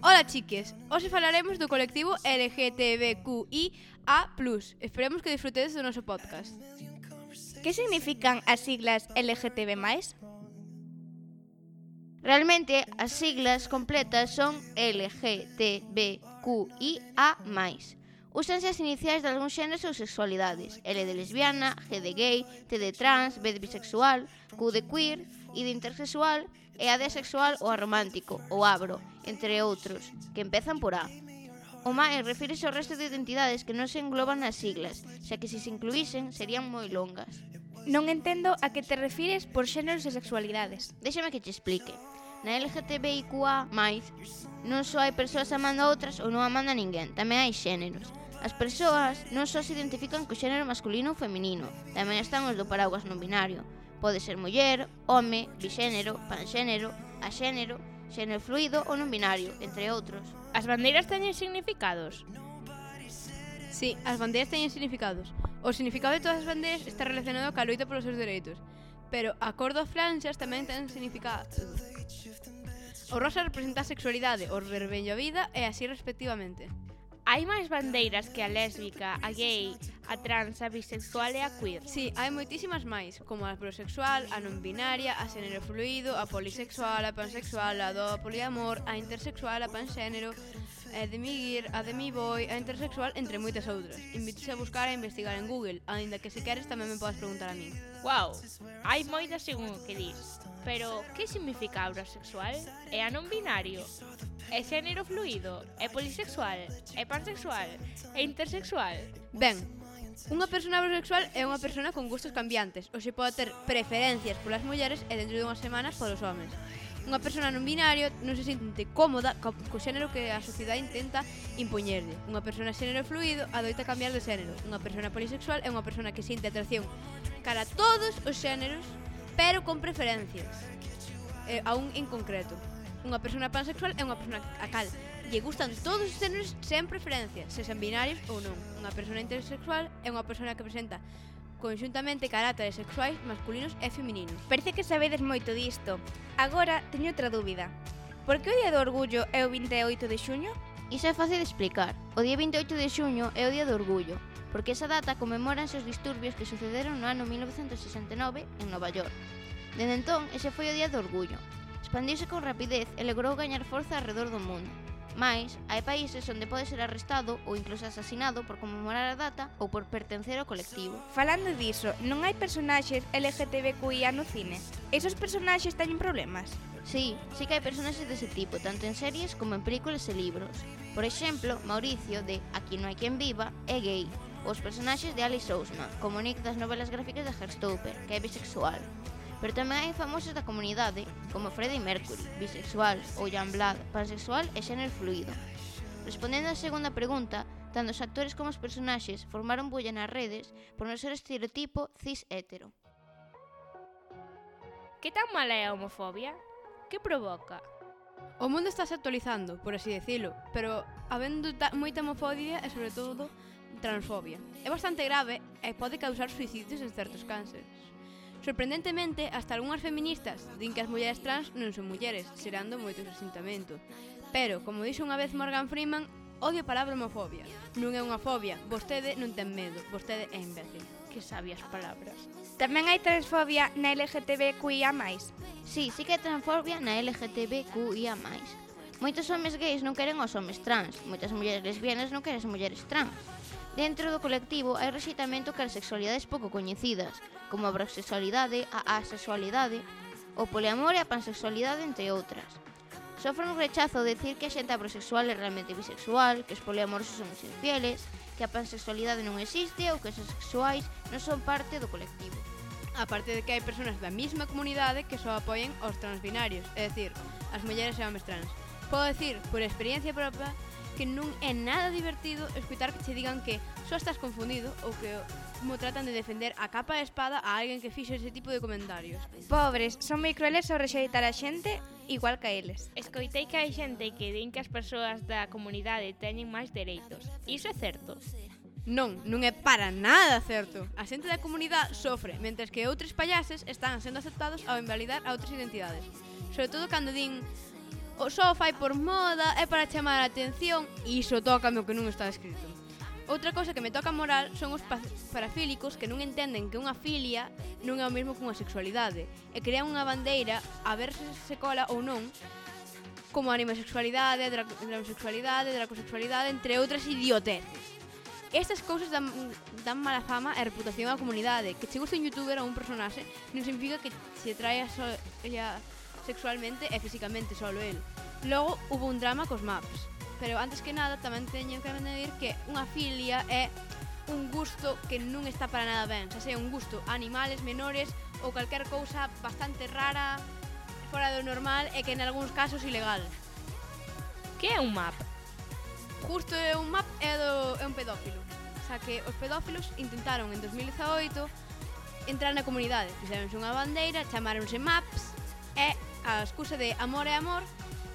Ola chiques, hoxe falaremos do colectivo LGTBQIA+. Esperemos que disfrutedes do noso podcast. Que significan as siglas LGTB+. Realmente, as siglas completas son LGTBQIA+. Úsanse as iniciais de algúns xéneros ou sexualidades. L de lesbiana, G de gay, T de trans, B de bisexual, Q de queer, e de intersexual e a de asexual ou a romántico, ou abro, entre outros, que empezan por A. O MAE refírese ao resto de identidades que non se engloban nas siglas, xa que se se incluísen serían moi longas. Non entendo a que te refires por xéneros e sexualidades. Déxame que te explique. Na LGTBIQA+, non só hai persoas amando a outras ou non amando a ninguén, tamén hai xéneros. As persoas non só se identifican co xénero masculino ou feminino, tamén están os do paraguas non binario, Pode ser muller, home, bixénero, panxénero, axénero, xénero fluido ou non binario, entre outros. As bandeiras teñen significados? Sí, as bandeiras teñen significados. O significado de todas as bandeiras está relacionado ca loita polos seus dereitos, pero acordo a franxas tamén ten significado. O rosa representa a sexualidade, o vermello a vida e así respectivamente. Hai máis bandeiras que a lésbica, a gay, a trans, a bisexual e a queer. Sí, hai moitísimas máis, como a prosexual, a non binaria, a xénero fluido, a polisexual, a pansexual, a do a poliamor, a intersexual, a panxénero, eh, a demigir, a demiboy, a intersexual, entre moitas outras. Invítese a buscar e investigar en Google, aínda que se queres tamén me podes preguntar a mí. Wow, hai moitas según o que dis. Pero, que significa a sexual? É a non binario? É xénero fluido? É polisexual? É pansexual? É intersexual? Ben, Unha persona homosexual é unha persona con gustos cambiantes, ou se pode ter preferencias polas mulleres e dentro dunhas semanas polos homens. Unha persona non binario non se sente cómoda co, co xénero que a sociedade intenta impoñerlle. Unha persona xénero fluido adoita cambiar de xénero. Unha persona polisexual é unha persona que sente atracción cara a todos os xéneros, pero con preferencias. Eh, a un en concreto. Unha persona pansexual é unha persona a cal lle gustan todos os xéneros sen preferencia, se sen binarios ou non. Unha persona intersexual é unha persona que presenta conxuntamente carácteres sexuais masculinos e femininos. Parece que sabedes moito disto. Agora teño outra dúbida. Por que o Día do Orgullo é o 28 de xuño? Iso é fácil de explicar. O día 28 de xuño é o Día do Orgullo, porque esa data conmemoranse os disturbios que sucederon no ano 1969 en Nova York. Dende entón, ese foi o Día do Orgullo. Expandiuse con rapidez e logrou gañar forza alrededor do mundo, Mais, hai países onde pode ser arrestado ou incluso asasinado por conmemorar a data ou por pertencer ao colectivo. Falando diso, non hai personaxes LGTBQIA no cine? Esos personaxes teñen problemas? Sí, sí que hai personaxes dese tipo, tanto en series como en películas e libros. Por exemplo, Mauricio, de Aquí non hai quen viva, é gay, os personaxes de Alice Ousman, como Nick das novelas gráficas de Herstopper, que é bisexual. Pero tamén hai famosos da comunidade, como Freddie Mercury, bisexual, ou Jan Blad, pansexual e xénero fluido. Respondendo á segunda pregunta, tanto os actores como os personaxes formaron bulla nas redes por non ser estereotipo cis hétero. Que tan mala é a homofobia? Que provoca? O mundo está se actualizando, por así decirlo, pero habendo moita homofobia e, sobre todo, transfobia. É bastante grave e pode causar suicidios en certos cánceres. Sorprendentemente, hasta algunhas feministas din que as mulleres trans non son mulleres, xerando moito resintamento. Pero, como dixo unha vez Morgan Freeman, odio a palabra homofobia. Non é unha fobia, vostede non ten medo, vostede é imbécil. Que sabias palabras. Tamén hai transfobia na LGTBQIA+. Sí, sí que hai transfobia na LGTBQIA+. Moitos homes gays non queren os homes trans, moitas mulleres lesbianas non queren as mulleres trans. Dentro do colectivo hai rexeitamento cara sexualidades pouco coñecidas, como a brosexualidade, a asexualidade, o poliamor e a pansexualidade, entre outras. Sofren un rechazo decir que a xente abrosexual é realmente bisexual, que os poliamorosos son os infieles, que a pansexualidade non existe ou que os sexuais non son parte do colectivo. Aparte de que hai persoas da mesma comunidade que só apoien os transbinarios, é dicir, as mulleres e homens trans. Podo decir, por experiencia propia, que non é nada divertido escutar que che digan que só estás confundido ou que como tratan de defender a capa e espada a alguén que fixo ese tipo de comentarios. Pobres, son moi crueles ao rexeitar a xente igual que a eles. Escoitei que hai xente que din que as persoas da comunidade teñen máis dereitos. Iso é certo? Non, non é para nada certo. A xente da comunidade sofre, mentres que outros payases están sendo aceptados ao invalidar a outras identidades. Sobre todo cando din o só fai por moda, é para chamar a atención, e iso toca o que non está escrito. Outra cosa que me toca moral son os parafílicos que non entenden que unha filia non é o mesmo que unha sexualidade e crean unha bandeira a ver se se cola ou non como animasexualidade, dra dramosexualidade, dracosexualidade, entre outras idioteces. Estas cousas dan, dan mala fama e reputación á comunidade. Que che guste un youtuber ou un personaxe non significa que se traia so, ya, sexualmente e físicamente solo el. Logo, hubo un drama cos maps. Pero antes que nada, tamén teño que añadir que unha filia é un gusto que non está para nada ben, xa sea un gusto a animales menores ou calquer cousa bastante rara, fora do normal e que en algúns casos ilegal. Que é un map? Justo é un map é, do, é un pedófilo. Xa que os pedófilos intentaron en 2018 entrar na comunidade. Fixeronse unha bandeira, chamáronse maps e a excusa de amor e amor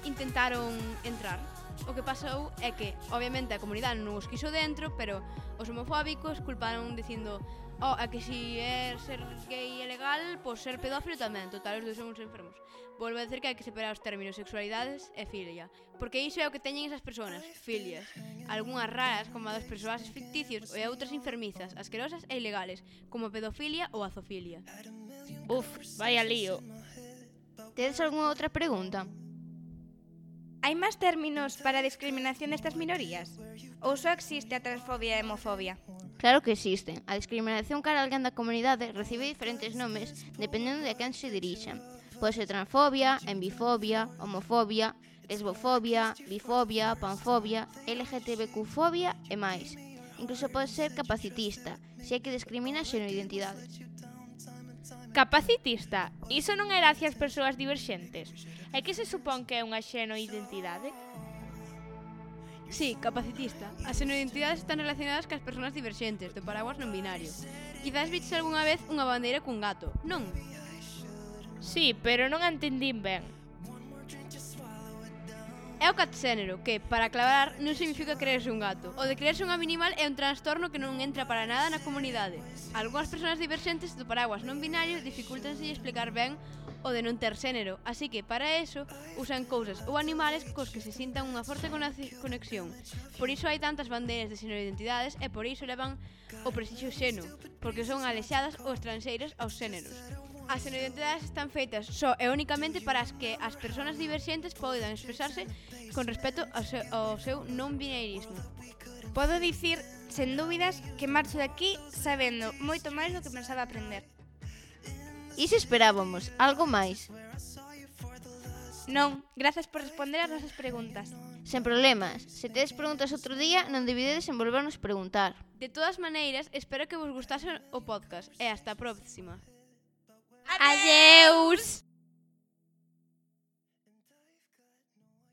intentaron entrar. O que pasou é que, obviamente, a comunidade non os quiso dentro, pero os homofóbicos culparon dicindo oh, é que si é ser gay é legal, pois ser pedófilo tamén, total, os dos son uns enfermos. Volvo a decir que hai que separar os términos sexualidades e filia, porque iso é o que teñen esas persoas, filias. Algúnas raras, como a dos persoas ficticios, e outras enfermizas, asquerosas e ilegales, como a pedofilia ou a zoofilia. Uf, vai lío. Tedes algunha outra pregunta? Hai máis términos para a discriminación destas minorías? Ou só existe a transfobia e hemofobia? homofobia? Claro que existen. A discriminación cara a alguén da comunidade recibe diferentes nomes dependendo de a quen se dirixan. Pode ser transfobia, embifobia, homofobia, lesbofobia, bifobia, panfobia, LGTBQ-fobia e máis. Incluso pode ser capacitista, se é que discrimina xeno identidades. Capacitista. Iso non era hacia as persoas diverxentes. E que se supón que é unha xenoidentidade? Sí, capacitista. As xenoidentidades están relacionadas cas persoas diverxentes, do paraguas non binario. Quizás viches algunha vez unha bandeira cun gato, non? Sí, pero non a entendín ben. É o catxénero, que, para aclarar, non significa creerse un gato. O de creerse un animal é un trastorno que non entra para nada na comunidade. Algúnas persoas diverxentes do paraguas non binario dificultanse explicar ben o de non ter xénero, así que para eso usan cousas ou animales cos que se sintan unha forte conexión. Por iso hai tantas bandeiras de xénero identidades e por iso levan o prestixio xeno, porque son alexadas ou estranxeiras aos xéneros. As identidades están feitas só e únicamente para as que as persoas diverxentes poidan expresarse con respecto ao seu, ao seu non bineirismo. Podo dicir, sen dúbidas, que marcho de aquí sabendo moito máis do que pensaba aprender. Iso esperábamos, algo máis. Non, grazas por responder as nosas preguntas. Sen problemas. Se tedes preguntas outro día, non debidedes en volvernos preguntar. De todas maneiras, espero que vos gustase o podcast e hasta a próxima. Adeus!